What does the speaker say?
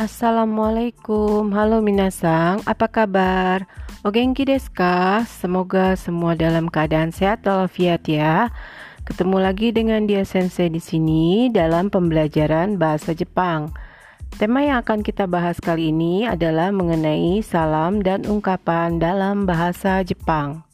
Assalamualaikum, halo minasang, apa kabar? Ogenki desu ka? Semoga semua dalam keadaan sehat walafiat ya. Ketemu lagi dengan dia sensei di sini dalam pembelajaran bahasa Jepang. Tema yang akan kita bahas kali ini adalah mengenai salam dan ungkapan dalam bahasa Jepang.